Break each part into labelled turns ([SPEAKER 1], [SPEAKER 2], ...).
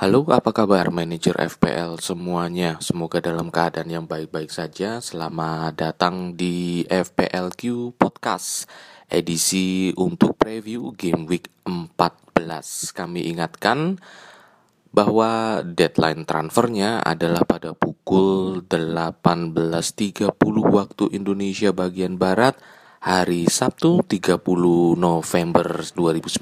[SPEAKER 1] Halo, apa kabar manajer FPL semuanya? Semoga dalam keadaan yang baik-baik saja. Selamat datang di FPLQ Podcast edisi untuk preview game week 14. Kami ingatkan bahwa deadline transfernya adalah pada pukul 18.30 waktu Indonesia bagian Barat hari Sabtu 30 November 2019.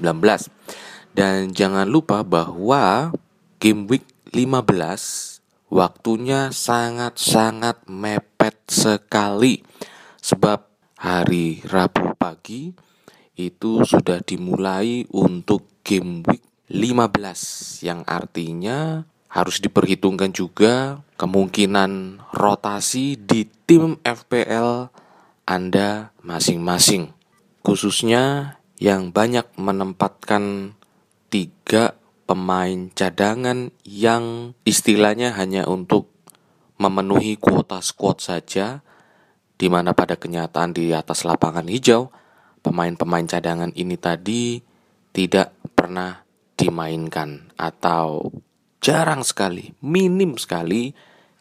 [SPEAKER 1] Dan jangan lupa bahwa game week 15 waktunya sangat-sangat mepet sekali. Sebab hari Rabu pagi itu sudah dimulai untuk game week 15 yang artinya harus diperhitungkan juga kemungkinan rotasi di tim FPL Anda masing-masing. Khususnya yang banyak menempatkan tiga pemain cadangan yang istilahnya hanya untuk memenuhi kuota squad saja, di mana pada kenyataan di atas lapangan hijau, pemain-pemain cadangan ini tadi tidak pernah dimainkan atau jarang sekali, minim sekali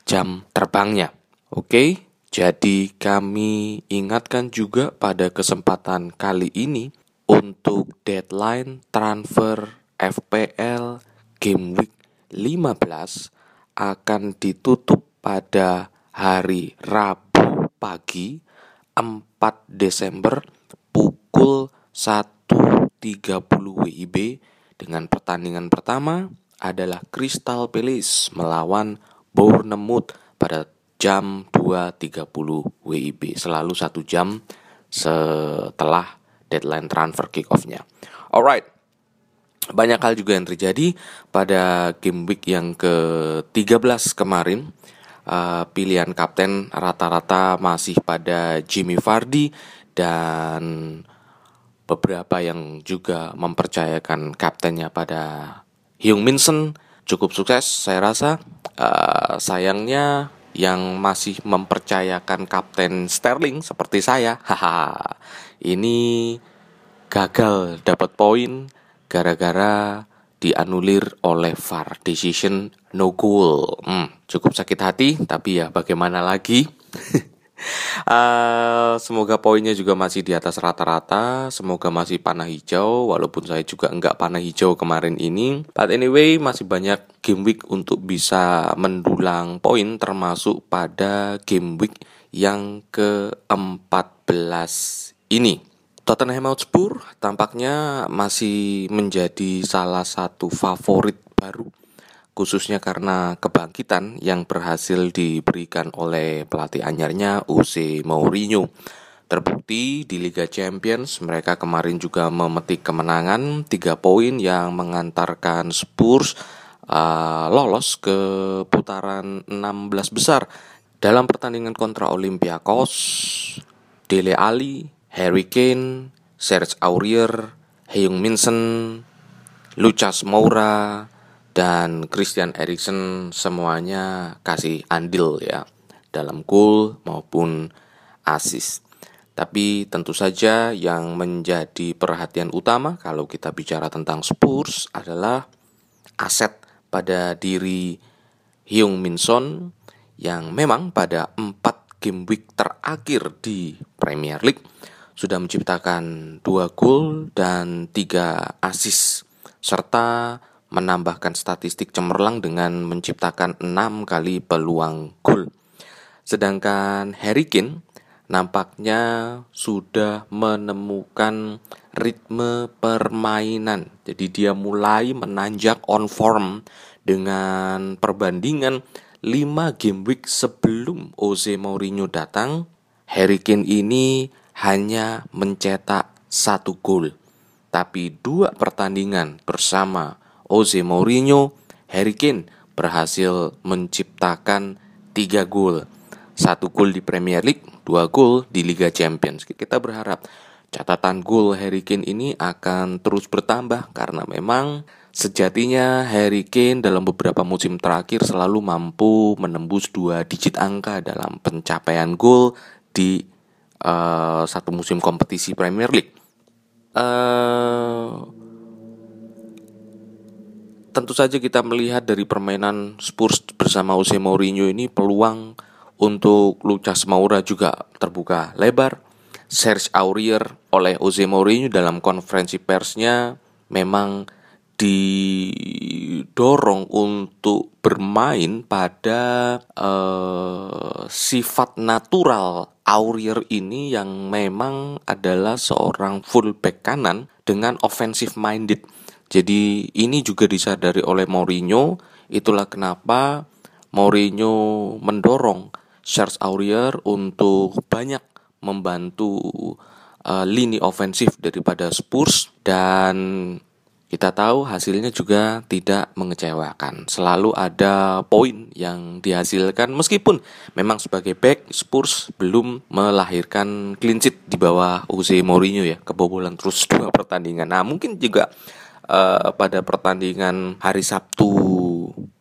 [SPEAKER 1] jam terbangnya. Oke, jadi kami ingatkan juga pada kesempatan kali ini untuk deadline transfer FPL Game Week 15 akan ditutup pada hari Rabu pagi 4 Desember pukul 1.30 WIB dengan pertandingan pertama adalah Crystal Palace melawan Bournemouth pada jam 2.30 WIB selalu satu jam setelah deadline transfer kick off-nya. Alright, banyak hal juga yang terjadi pada game week yang ke-13 kemarin. Uh, pilihan kapten rata-rata masih pada Jimmy Vardy dan beberapa yang juga mempercayakan kaptennya pada Hyung Minson cukup sukses saya rasa. Uh, sayangnya yang masih mempercayakan kapten Sterling seperti saya, ini gagal dapat poin gara-gara dianulir oleh VAR decision no goal. Hmm, cukup sakit hati, tapi ya bagaimana lagi? uh, semoga poinnya juga masih di atas rata-rata. Semoga masih panah hijau, walaupun saya juga enggak panah hijau kemarin ini. But anyway, masih banyak game week untuk bisa mendulang poin, termasuk pada game week yang ke-14 ini. Tottenham Hotspur tampaknya masih menjadi salah satu favorit baru khususnya karena kebangkitan yang berhasil diberikan oleh pelatih anyarnya Jose Mourinho. Terbukti di Liga Champions mereka kemarin juga memetik kemenangan 3 poin yang mengantarkan Spurs uh, lolos ke putaran 16 besar dalam pertandingan kontra Olympiakos. Dele Ali Harry Kane, Serge Aurier, Heung Minson, Lucas Moura, dan Christian Eriksen semuanya kasih andil ya dalam gol maupun assist. Tapi tentu saja yang menjadi perhatian utama kalau kita bicara tentang Spurs adalah aset pada diri Hyung Min Son yang memang pada empat game week terakhir di Premier League sudah menciptakan dua gol dan tiga assist serta menambahkan statistik cemerlang dengan menciptakan enam kali peluang gol. Sedangkan Harry Kane nampaknya sudah menemukan ritme permainan. Jadi dia mulai menanjak on form dengan perbandingan 5 game week sebelum Jose Mourinho datang. Harry Kane ini hanya mencetak satu gol. Tapi dua pertandingan bersama Jose Mourinho, Harry Kane berhasil menciptakan tiga gol. Satu gol di Premier League, dua gol di Liga Champions. Kita berharap catatan gol Harry Kane ini akan terus bertambah karena memang sejatinya Harry Kane dalam beberapa musim terakhir selalu mampu menembus dua digit angka dalam pencapaian gol di uh, satu musim kompetisi Premier League. Uh, tentu saja kita melihat dari permainan Spurs bersama Jose Mourinho ini peluang untuk Lucas Moura juga terbuka lebar. Serge Aurier oleh Jose Mourinho dalam konferensi persnya memang didorong untuk bermain pada uh, sifat natural Aurier ini yang memang adalah seorang fullback kanan dengan offensive minded. Jadi ini juga disadari oleh Mourinho, itulah kenapa Mourinho mendorong Charles Aurier untuk banyak membantu uh, lini ofensif daripada Spurs dan kita tahu hasilnya juga tidak mengecewakan. Selalu ada poin yang dihasilkan meskipun memang sebagai back Spurs belum melahirkan clean sheet di bawah Jose Mourinho ya. Kebobolan terus dua pertandingan. Nah, mungkin juga uh, pada pertandingan hari Sabtu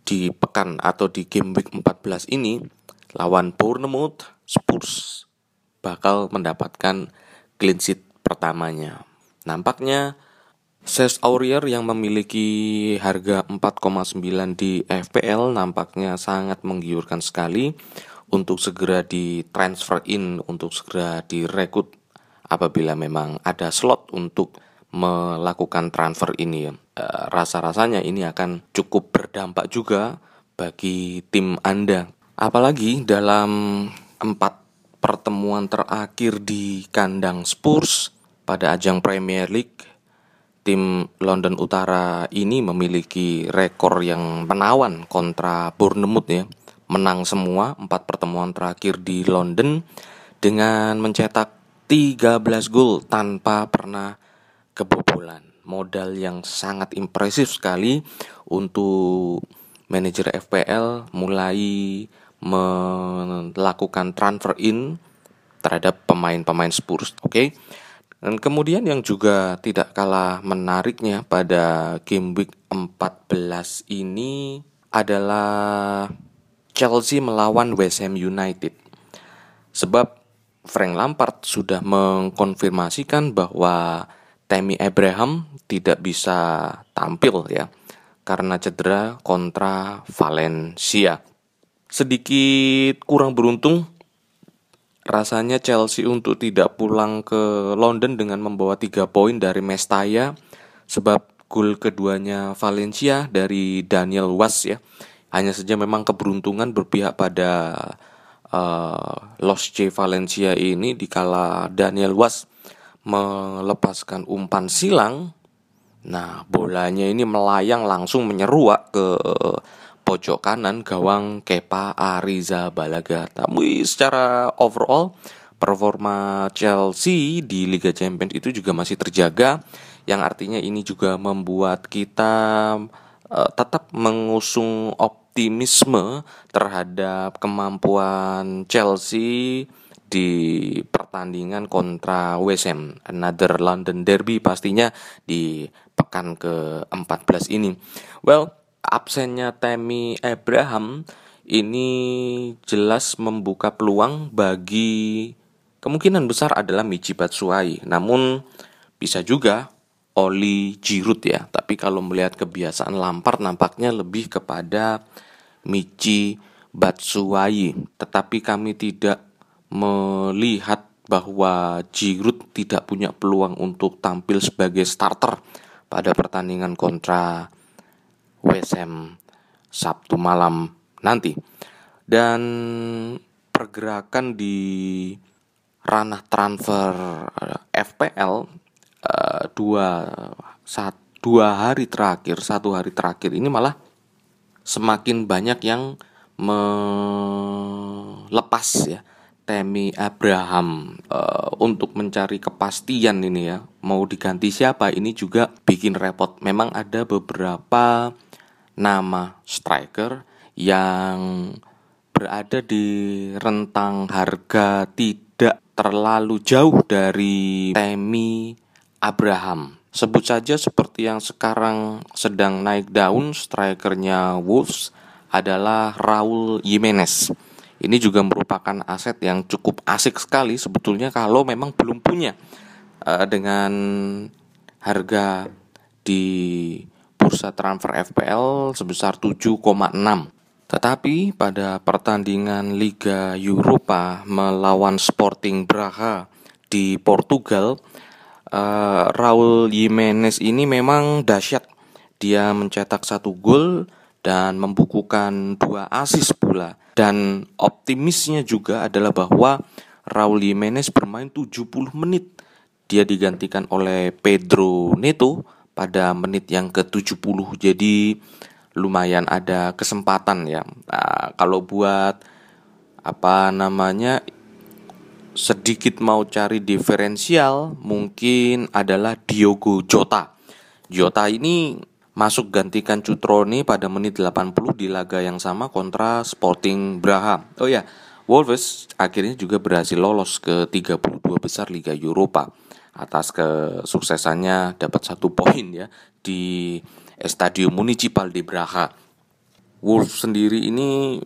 [SPEAKER 1] di pekan atau di game week 14 ini lawan Bournemouth Spurs bakal mendapatkan clean sheet pertamanya. Nampaknya Ses Aurier yang memiliki harga 4,9 di FPL nampaknya sangat menggiurkan sekali untuk segera di transfer in, untuk segera direkrut apabila memang ada slot untuk melakukan transfer ini. E, rasa-rasanya ini akan cukup berdampak juga bagi tim Anda. Apalagi dalam empat pertemuan terakhir di kandang Spurs pada ajang Premier League tim London Utara ini memiliki rekor yang menawan kontra Bournemouth ya. Menang semua empat pertemuan terakhir di London dengan mencetak 13 gol tanpa pernah kebobolan. Modal yang sangat impresif sekali untuk manajer FPL mulai melakukan transfer in terhadap pemain-pemain Spurs. Oke. Okay? Dan kemudian yang juga tidak kalah menariknya pada game week 14 ini adalah Chelsea melawan West Ham United. Sebab Frank Lampard sudah mengkonfirmasikan bahwa Tammy Abraham tidak bisa tampil ya karena cedera kontra Valencia. Sedikit kurang beruntung rasanya Chelsea untuk tidak pulang ke London dengan membawa tiga poin dari Mestaya sebab gol keduanya Valencia dari Daniel Was ya. Hanya saja memang keberuntungan berpihak pada uh, Los J Valencia ini dikala Daniel Was melepaskan umpan silang. Nah bolanya ini melayang langsung menyeruak ke pojok kanan gawang Kepa Ariza Balaga. Tapi secara overall performa Chelsea di Liga Champions itu juga masih terjaga yang artinya ini juga membuat kita uh, tetap mengusung optimisme terhadap kemampuan Chelsea di pertandingan kontra West Ham, another London Derby pastinya di pekan ke-14 ini. Well, absennya Temi Abraham ini jelas membuka peluang bagi kemungkinan besar adalah Michi Batshuayi. Namun bisa juga Oli Giroud ya. Tapi kalau melihat kebiasaan Lampard nampaknya lebih kepada Michi Batshuayi. Tetapi kami tidak melihat bahwa Giroud tidak punya peluang untuk tampil sebagai starter pada pertandingan kontra WSM Sabtu malam nanti. Dan pergerakan di ranah transfer eh, FPL eh, dua saat dua hari terakhir satu hari terakhir ini malah semakin banyak yang melepas ya Temi Abraham uh, untuk mencari kepastian ini ya mau diganti siapa ini juga bikin repot memang ada beberapa nama striker yang berada di rentang harga tidak terlalu jauh dari Temi Abraham. Sebut saja seperti yang sekarang sedang naik daun strikernya Wolves adalah Raul Jimenez. Ini juga merupakan aset yang cukup asik sekali sebetulnya kalau memang belum punya uh, dengan harga di bursa transfer FPL sebesar 7,6. Tetapi pada pertandingan Liga Eropa melawan Sporting Braga di Portugal, uh, Raul Jimenez ini memang dahsyat. Dia mencetak satu gol dan membukukan dua asis pula. Dan optimisnya juga adalah bahwa Raul Jimenez bermain 70 menit. Dia digantikan oleh Pedro Neto pada menit yang ke-70. Jadi lumayan ada kesempatan ya. Nah, kalau buat apa namanya sedikit mau cari diferensial mungkin adalah Diogo Jota. Jota ini masuk gantikan Cutroni pada menit 80 di laga yang sama kontra Sporting Braha. Oh ya, Wolves akhirnya juga berhasil lolos ke 32 besar Liga Eropa atas kesuksesannya dapat satu poin ya di Estadio Municipal di Braga. Wolves sendiri ini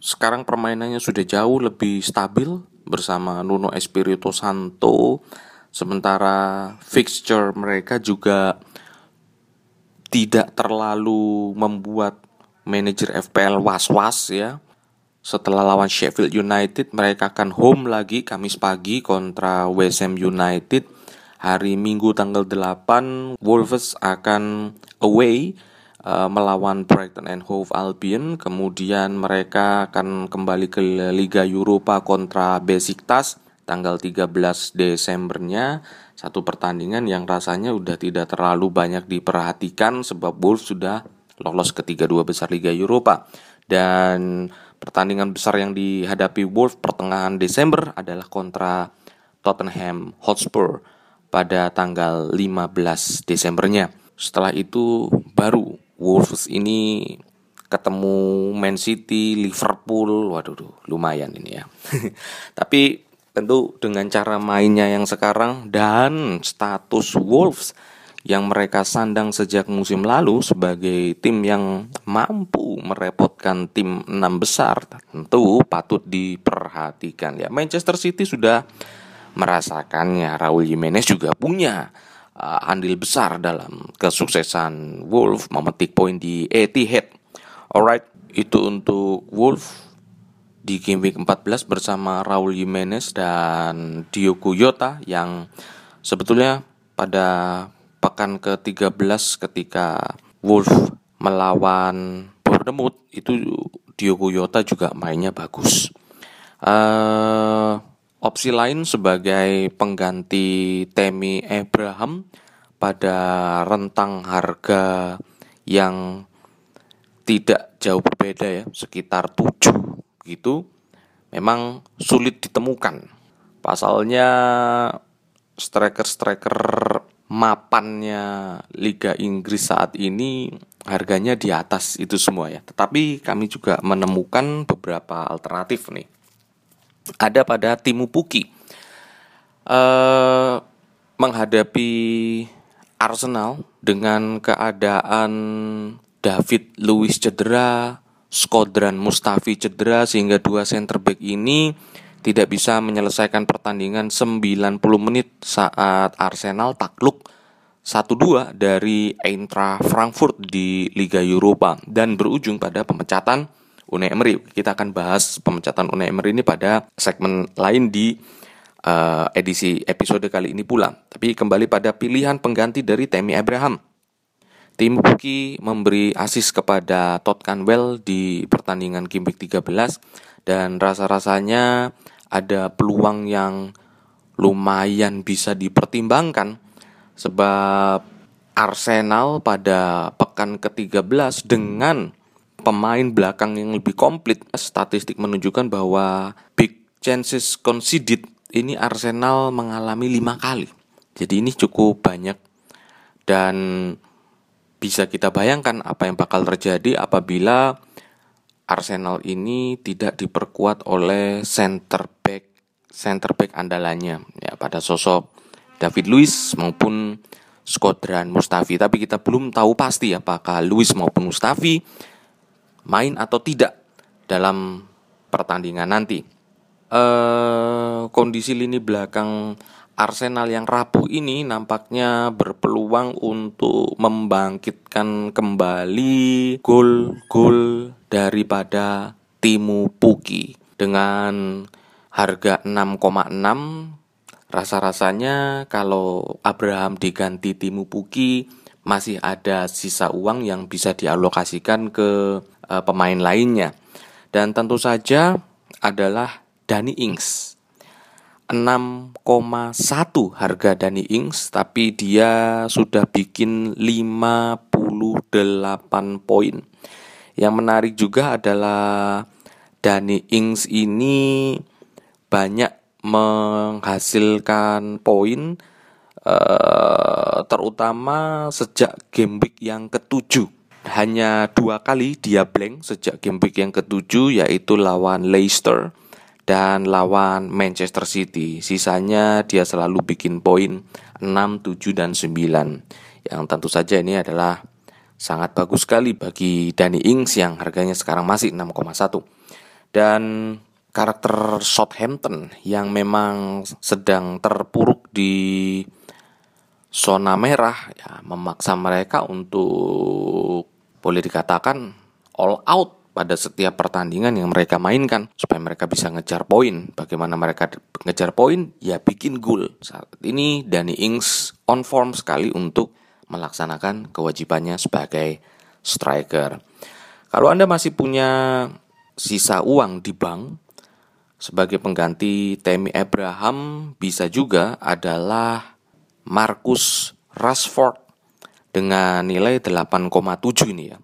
[SPEAKER 1] sekarang permainannya sudah jauh lebih stabil bersama Nuno Espirito Santo sementara fixture mereka juga tidak terlalu membuat manajer FPL was-was ya. Setelah lawan Sheffield United, mereka akan home lagi Kamis pagi kontra West Ham United. Hari Minggu tanggal 8 Wolves akan away uh, melawan Brighton and Hove Albion. Kemudian mereka akan kembali ke Liga Eropa kontra Besiktas tanggal 13 Desembernya. Satu pertandingan yang rasanya udah tidak terlalu banyak diperhatikan sebab Wolves sudah lolos ke tiga dua besar Liga Eropa. Dan pertandingan besar yang dihadapi Wolves pertengahan Desember adalah kontra Tottenham Hotspur pada tanggal 15 Desembernya. Setelah itu baru Wolves ini ketemu Man City, Liverpool, waduh lumayan ini ya. Tapi tentu dengan cara mainnya yang sekarang dan status Wolves yang mereka sandang sejak musim lalu sebagai tim yang mampu merepotkan tim enam besar tentu patut diperhatikan ya Manchester City sudah merasakannya. Raul Jimenez juga punya uh, andil besar dalam kesuksesan Wolf memetik poin di Etihad. Alright, itu untuk Wolf di game week 14 bersama Raul Jimenez dan Diogo Jota yang sebetulnya pada pekan ke-13 ketika Wolf melawan Bournemouth itu Diogo Jota juga mainnya bagus. Uh, Opsi lain sebagai pengganti Temi Abraham pada rentang harga yang tidak jauh berbeda ya, sekitar 7 gitu. Memang sulit ditemukan. Pasalnya striker-striker mapannya Liga Inggris saat ini harganya di atas itu semua ya. Tetapi kami juga menemukan beberapa alternatif nih ada pada Timu Puki uh, menghadapi Arsenal dengan keadaan David Luiz cedera, Skodran Mustafi cedera sehingga dua center back ini tidak bisa menyelesaikan pertandingan 90 menit saat Arsenal takluk 1-2 dari Eintracht Frankfurt di Liga Eropa dan berujung pada pemecatan Unai Emery. Kita akan bahas pemecatan Unai Emery ini pada segmen lain di uh, edisi episode kali ini pula. Tapi kembali pada pilihan pengganti dari Temi Abraham. Tim Buki memberi asis kepada Todd Canwell di pertandingan week 13 dan rasa-rasanya ada peluang yang lumayan bisa dipertimbangkan sebab Arsenal pada pekan ke-13 dengan pemain belakang yang lebih komplit. Statistik menunjukkan bahwa big chances conceded ini Arsenal mengalami lima kali. Jadi ini cukup banyak dan bisa kita bayangkan apa yang bakal terjadi apabila Arsenal ini tidak diperkuat oleh center back center back andalannya ya pada sosok David Luiz maupun Skodran Mustafi tapi kita belum tahu pasti apakah Luiz maupun Mustafi main atau tidak dalam pertandingan nanti. Uh, kondisi lini belakang Arsenal yang rapuh ini nampaknya berpeluang untuk membangkitkan kembali gol-gol daripada Timu Puki dengan harga 6,6 rasa-rasanya kalau Abraham diganti Timu Puki masih ada sisa uang yang bisa dialokasikan ke uh, pemain lainnya. Dan tentu saja adalah Dani Ings. 6,1 harga Dani Ings tapi dia sudah bikin 58 poin. Yang menarik juga adalah Dani Ings ini banyak menghasilkan poin uh, terutama sejak game week yang ketujuh. Hanya dua kali dia blank sejak game week yang ketujuh yaitu lawan Leicester dan lawan Manchester City. Sisanya dia selalu bikin poin 6, 7, dan 9. Yang tentu saja ini adalah sangat bagus sekali bagi Danny Ings yang harganya sekarang masih 6,1. Dan karakter Southampton yang memang sedang terpuruk di zona merah ya memaksa mereka untuk boleh dikatakan all out pada setiap pertandingan yang mereka mainkan supaya mereka bisa ngejar poin. Bagaimana mereka ngejar poin? Ya bikin gol. Saat ini Danny Ings on form sekali untuk melaksanakan kewajibannya sebagai striker. Kalau Anda masih punya sisa uang di bank sebagai pengganti Temi Abraham bisa juga adalah Marcus Rashford dengan nilai 8,7 ini ya.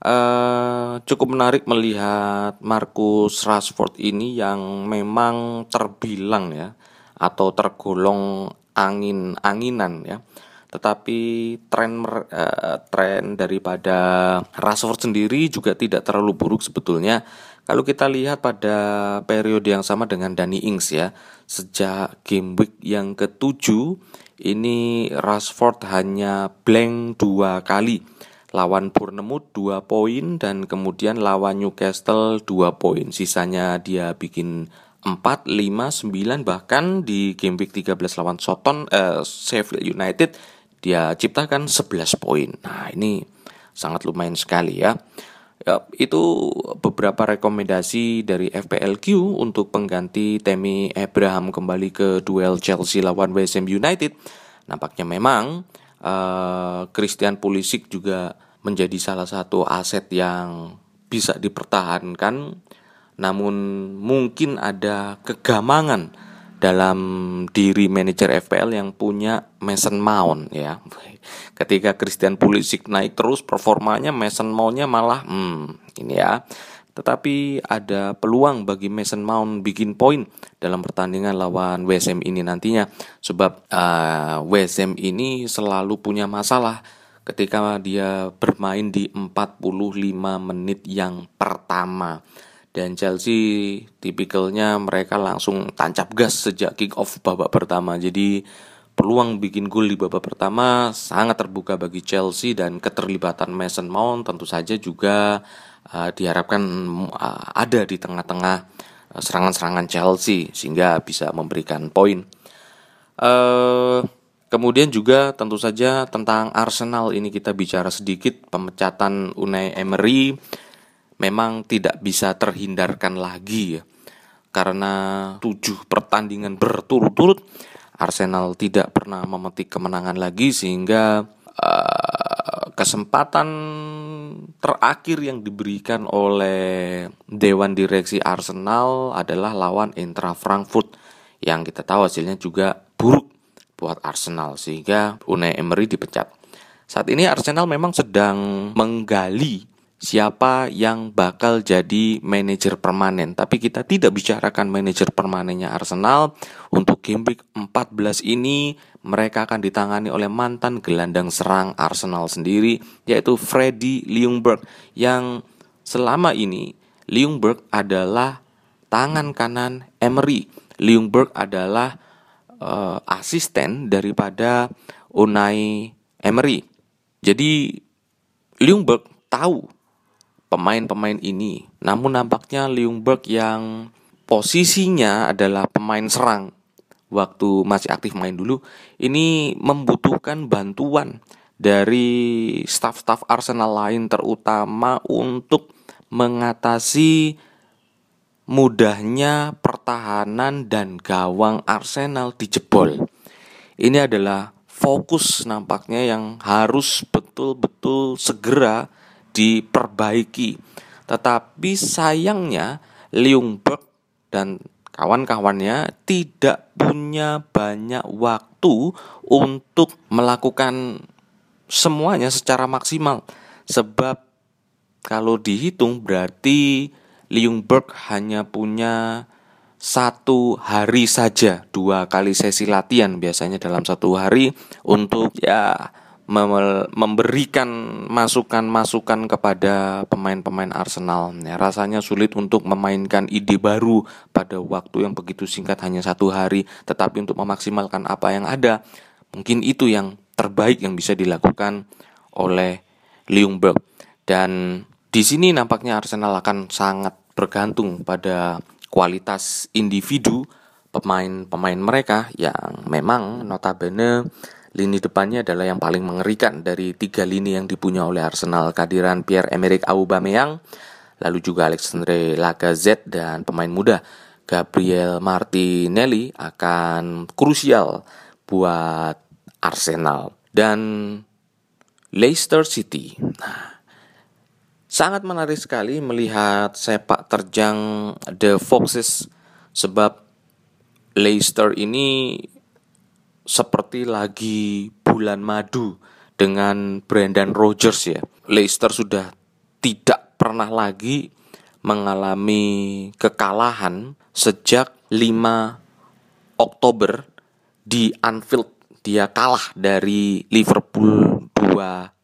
[SPEAKER 1] Uh, cukup menarik melihat Marcus Rashford ini yang memang terbilang ya atau tergolong angin-anginan ya. Tetapi tren uh, tren daripada Rashford sendiri juga tidak terlalu buruk sebetulnya. Kalau kita lihat pada periode yang sama dengan Dani Ings ya, sejak game week yang ketujuh ini Rashford hanya blank dua kali lawan Bournemouth 2 poin dan kemudian lawan Newcastle 2 poin. Sisanya dia bikin 4, 5, 9 bahkan di game week 13 lawan Soton eh, Sheffield United dia ciptakan 11 poin. Nah, ini sangat lumayan sekali ya. Ya, itu beberapa rekomendasi dari FPLQ untuk pengganti Temi Abraham kembali ke duel Chelsea lawan West Ham United. Nampaknya memang uh, Christian Pulisic juga menjadi salah satu aset yang bisa dipertahankan namun mungkin ada kegamangan dalam diri manajer FPL yang punya Mason Mount ya. Ketika Christian Pulisic naik terus performanya Mason Mountnya malah hmm ini ya. Tetapi ada peluang bagi Mason Mount bikin poin dalam pertandingan lawan WSM ini nantinya sebab uh, WSM ini selalu punya masalah ketika dia bermain di 45 menit yang pertama dan Chelsea tipikalnya mereka langsung tancap gas sejak kick off babak pertama jadi peluang bikin gol di babak pertama sangat terbuka bagi Chelsea dan keterlibatan Mason Mount tentu saja juga uh, diharapkan uh, ada di tengah-tengah uh, serangan-serangan Chelsea sehingga bisa memberikan poin. Uh, kemudian juga tentu saja tentang Arsenal ini kita bicara sedikit pemecatan Unai Emery memang tidak bisa terhindarkan lagi ya karena tujuh pertandingan berturut-turut Arsenal tidak pernah memetik kemenangan lagi sehingga uh, kesempatan terakhir yang diberikan oleh Dewan Direksi Arsenal adalah lawan Eintracht Frankfurt yang kita tahu hasilnya juga buruk buat Arsenal sehingga Unai Emery dipecat. Saat ini Arsenal memang sedang menggali siapa yang bakal jadi manajer permanen. Tapi kita tidak bicarakan manajer permanennya Arsenal. Untuk game week 14 ini mereka akan ditangani oleh mantan gelandang serang Arsenal sendiri yaitu Freddy Ljungberg yang selama ini Ljungberg adalah tangan kanan Emery. Ljungberg adalah uh, asisten daripada Unai Emery. Jadi Ljungberg tahu pemain-pemain ini. Namun nampaknya Ljungberg yang posisinya adalah pemain serang waktu masih aktif main dulu ini membutuhkan bantuan dari staff-staff Arsenal lain terutama untuk mengatasi mudahnya pertahanan dan gawang Arsenal dijebol. Ini adalah fokus nampaknya yang harus betul-betul segera diperbaiki. Tetapi sayangnya Leungberg dan kawan-kawannya tidak punya banyak waktu untuk melakukan semuanya secara maksimal. Sebab kalau dihitung berarti Leungberg hanya punya satu hari saja dua kali sesi latihan biasanya dalam satu hari untuk ya memberikan masukan-masukan kepada pemain-pemain Arsenal. Ya, rasanya sulit untuk memainkan ide baru pada waktu yang begitu singkat hanya satu hari, tetapi untuk memaksimalkan apa yang ada, mungkin itu yang terbaik yang bisa dilakukan oleh Ljungberg. Dan di sini nampaknya Arsenal akan sangat bergantung pada kualitas individu pemain-pemain mereka yang memang notabene lini depannya adalah yang paling mengerikan dari tiga lini yang dipunya oleh Arsenal kehadiran Pierre-Emerick Aubameyang lalu juga Alexandre Lacazette dan pemain muda Gabriel Martinelli akan krusial buat Arsenal dan Leicester City. Nah, Sangat menarik sekali melihat sepak terjang The Foxes sebab Leicester ini seperti lagi bulan madu dengan Brandon Rogers ya. Leicester sudah tidak pernah lagi mengalami kekalahan sejak 5 Oktober di Anfield. Dia kalah dari Liverpool 2-1.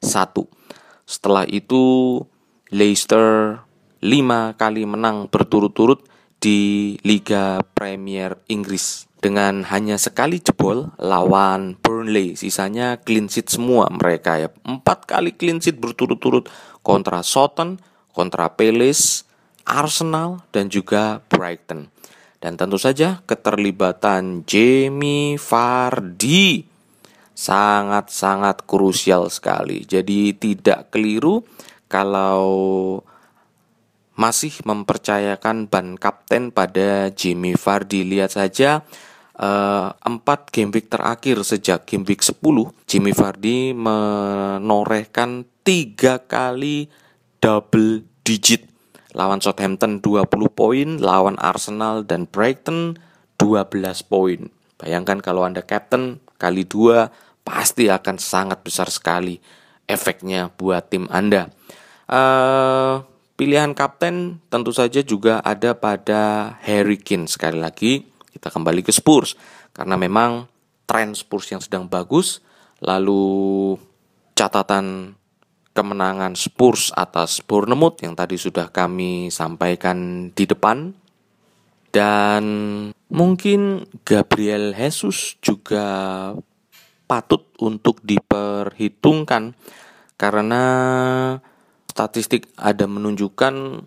[SPEAKER 1] Setelah itu Leicester lima kali menang berturut-turut di Liga Premier Inggris dengan hanya sekali jebol lawan Burnley. Sisanya clean sheet semua mereka ya. Empat kali clean sheet berturut-turut kontra Southampton kontra Palace Arsenal dan juga Brighton. Dan tentu saja keterlibatan Jamie Vardy sangat-sangat krusial sekali. Jadi tidak keliru kalau masih mempercayakan ban kapten pada Jimmy Vardy. Lihat saja empat game week terakhir sejak game week 10 Jimmy Vardy menorehkan tiga kali double digit lawan Southampton 20 poin, lawan Arsenal dan Brighton 12 poin. Bayangkan kalau Anda captain kali dua pasti akan sangat besar sekali efeknya buat tim Anda. Uh, pilihan kapten tentu saja juga ada pada Harry Kane sekali lagi kita kembali ke Spurs. Karena memang tren Spurs yang sedang bagus lalu catatan kemenangan Spurs atas Bournemouth yang tadi sudah kami sampaikan di depan. Dan mungkin Gabriel Jesus juga patut untuk diperhitungkan. Karena statistik ada menunjukkan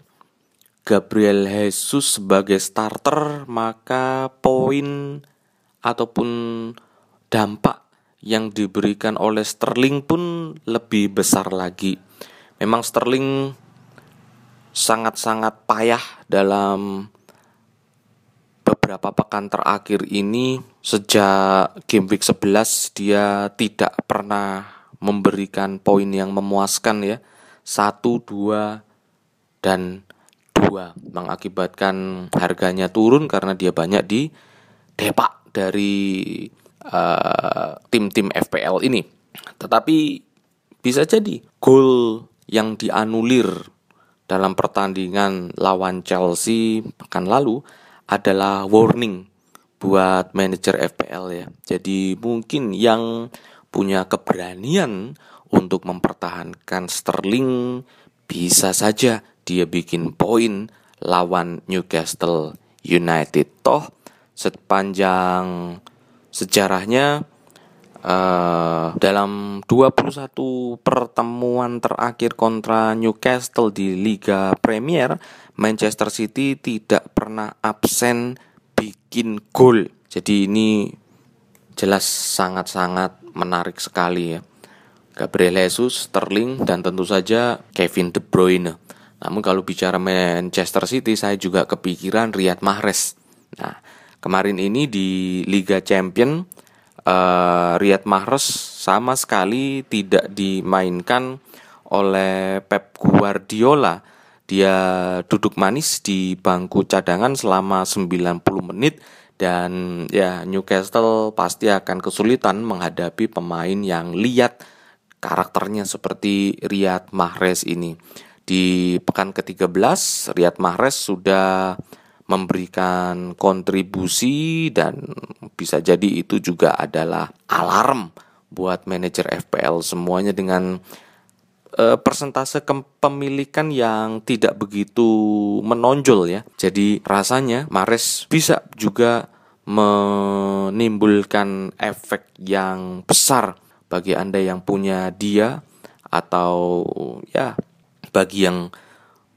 [SPEAKER 1] Gabriel Jesus sebagai starter, maka poin ataupun dampak yang diberikan oleh Sterling pun lebih besar lagi. Memang Sterling sangat-sangat payah dalam beberapa pekan terakhir ini sejak game week 11 dia tidak pernah memberikan poin yang memuaskan ya satu, dua, dan mengakibatkan harganya turun karena dia banyak di depak dari uh, tim-tim FPL ini. Tetapi bisa jadi gol yang dianulir dalam pertandingan lawan Chelsea pekan lalu adalah warning buat manajer FPL ya. Jadi mungkin yang punya keberanian untuk mempertahankan Sterling bisa saja dia bikin poin lawan Newcastle United toh sepanjang sejarahnya uh, dalam 21 pertemuan terakhir kontra Newcastle di Liga Premier Manchester City tidak pernah absen bikin gol Jadi ini jelas sangat-sangat menarik sekali ya. Gabriel Jesus, Sterling, dan tentu saja Kevin De Bruyne. Namun kalau bicara Manchester City, saya juga kepikiran Riyad Mahrez. Nah, kemarin ini di Liga Champion, uh, Riyad Mahrez sama sekali tidak dimainkan oleh Pep Guardiola. Dia duduk manis di bangku cadangan selama 90 menit dan ya Newcastle pasti akan kesulitan menghadapi pemain yang lihat karakternya seperti Riyad Mahrez ini. Di pekan ke-13, Riyad Mahrez sudah memberikan kontribusi dan bisa jadi itu juga adalah alarm buat manajer FPL semuanya dengan uh, persentase kepemilikan yang tidak begitu menonjol ya. Jadi rasanya Mahrez bisa juga menimbulkan efek yang besar bagi Anda yang punya dia atau ya bagi yang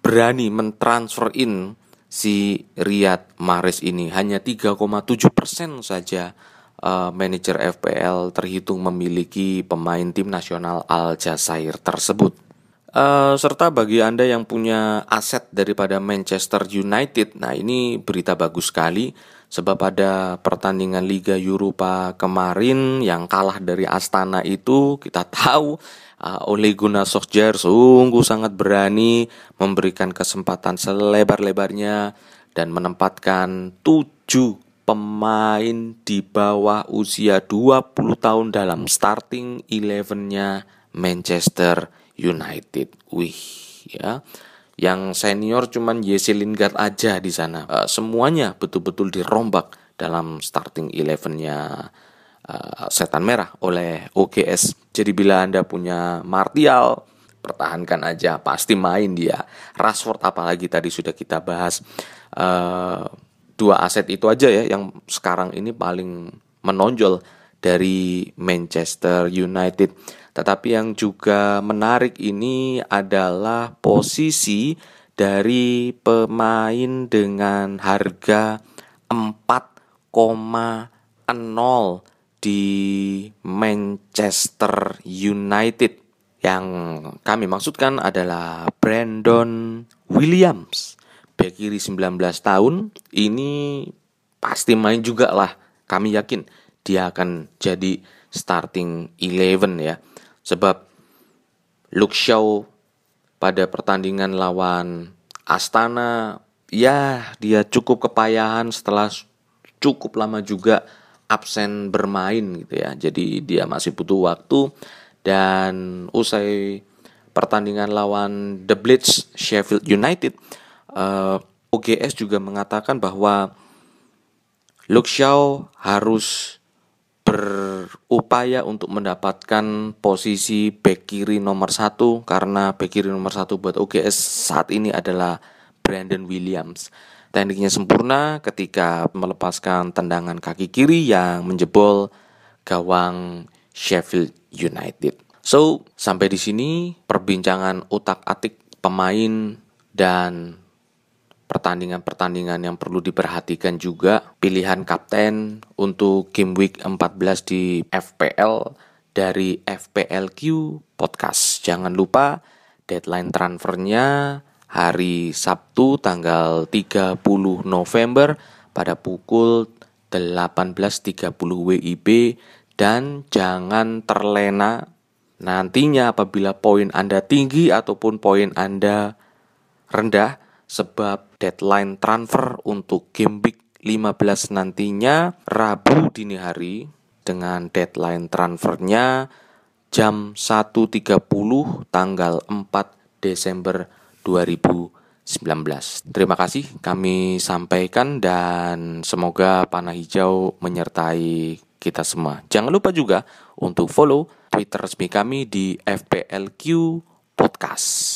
[SPEAKER 1] berani mentransfer in si Riyad Mahrez ini hanya 3,7% saja uh, manajer FPL terhitung memiliki pemain tim nasional Al Jazair tersebut. Uh, serta bagi Anda yang punya aset daripada Manchester United, nah ini berita bagus sekali sebab pada pertandingan Liga Eropa kemarin yang kalah dari Astana itu kita tahu uh, Ole Gunnar Solskjaer sungguh sangat berani memberikan kesempatan selebar-lebarnya dan menempatkan tujuh pemain di bawah usia 20 tahun dalam starting eleven-nya Manchester United. Wih, ya yang senior cuman Jesse Lingard aja di sana. Uh, semuanya betul-betul dirombak dalam starting elevennya uh, setan merah oleh OGS. Jadi bila anda punya Martial, pertahankan aja, pasti main dia. Rashford apalagi tadi sudah kita bahas. Uh, dua aset itu aja ya yang sekarang ini paling menonjol dari Manchester United. Tetapi yang juga menarik ini adalah posisi dari pemain dengan harga 4,0 di Manchester United. Yang kami maksudkan adalah Brandon Williams. Bek kiri 19 tahun, ini pasti main juga lah. Kami yakin dia akan jadi starting 11 ya. Sebab Luke Shaw pada pertandingan lawan Astana ya dia cukup kepayahan setelah cukup lama juga absen bermain gitu ya. Jadi dia masih butuh waktu dan usai pertandingan lawan The Blitz Sheffield United uh, eh, OGS juga mengatakan bahwa Luke Shaw harus berupaya untuk mendapatkan posisi back kiri nomor satu karena back kiri nomor satu buat OGS saat ini adalah Brandon Williams. Tekniknya sempurna ketika melepaskan tendangan kaki kiri yang menjebol gawang Sheffield United. So, sampai di sini perbincangan utak-atik pemain dan pertandingan-pertandingan yang perlu diperhatikan juga pilihan kapten untuk game week 14 di FPL dari FPLQ Podcast. Jangan lupa deadline transfernya hari Sabtu tanggal 30 November pada pukul 18.30 WIB dan jangan terlena nantinya apabila poin Anda tinggi ataupun poin Anda rendah sebab deadline transfer untuk game week 15 nantinya Rabu dini hari dengan deadline transfernya jam 1.30 tanggal 4 Desember 2019. Terima kasih kami sampaikan dan semoga panah hijau menyertai kita semua. Jangan lupa juga untuk follow Twitter resmi kami di FPLQ Podcast.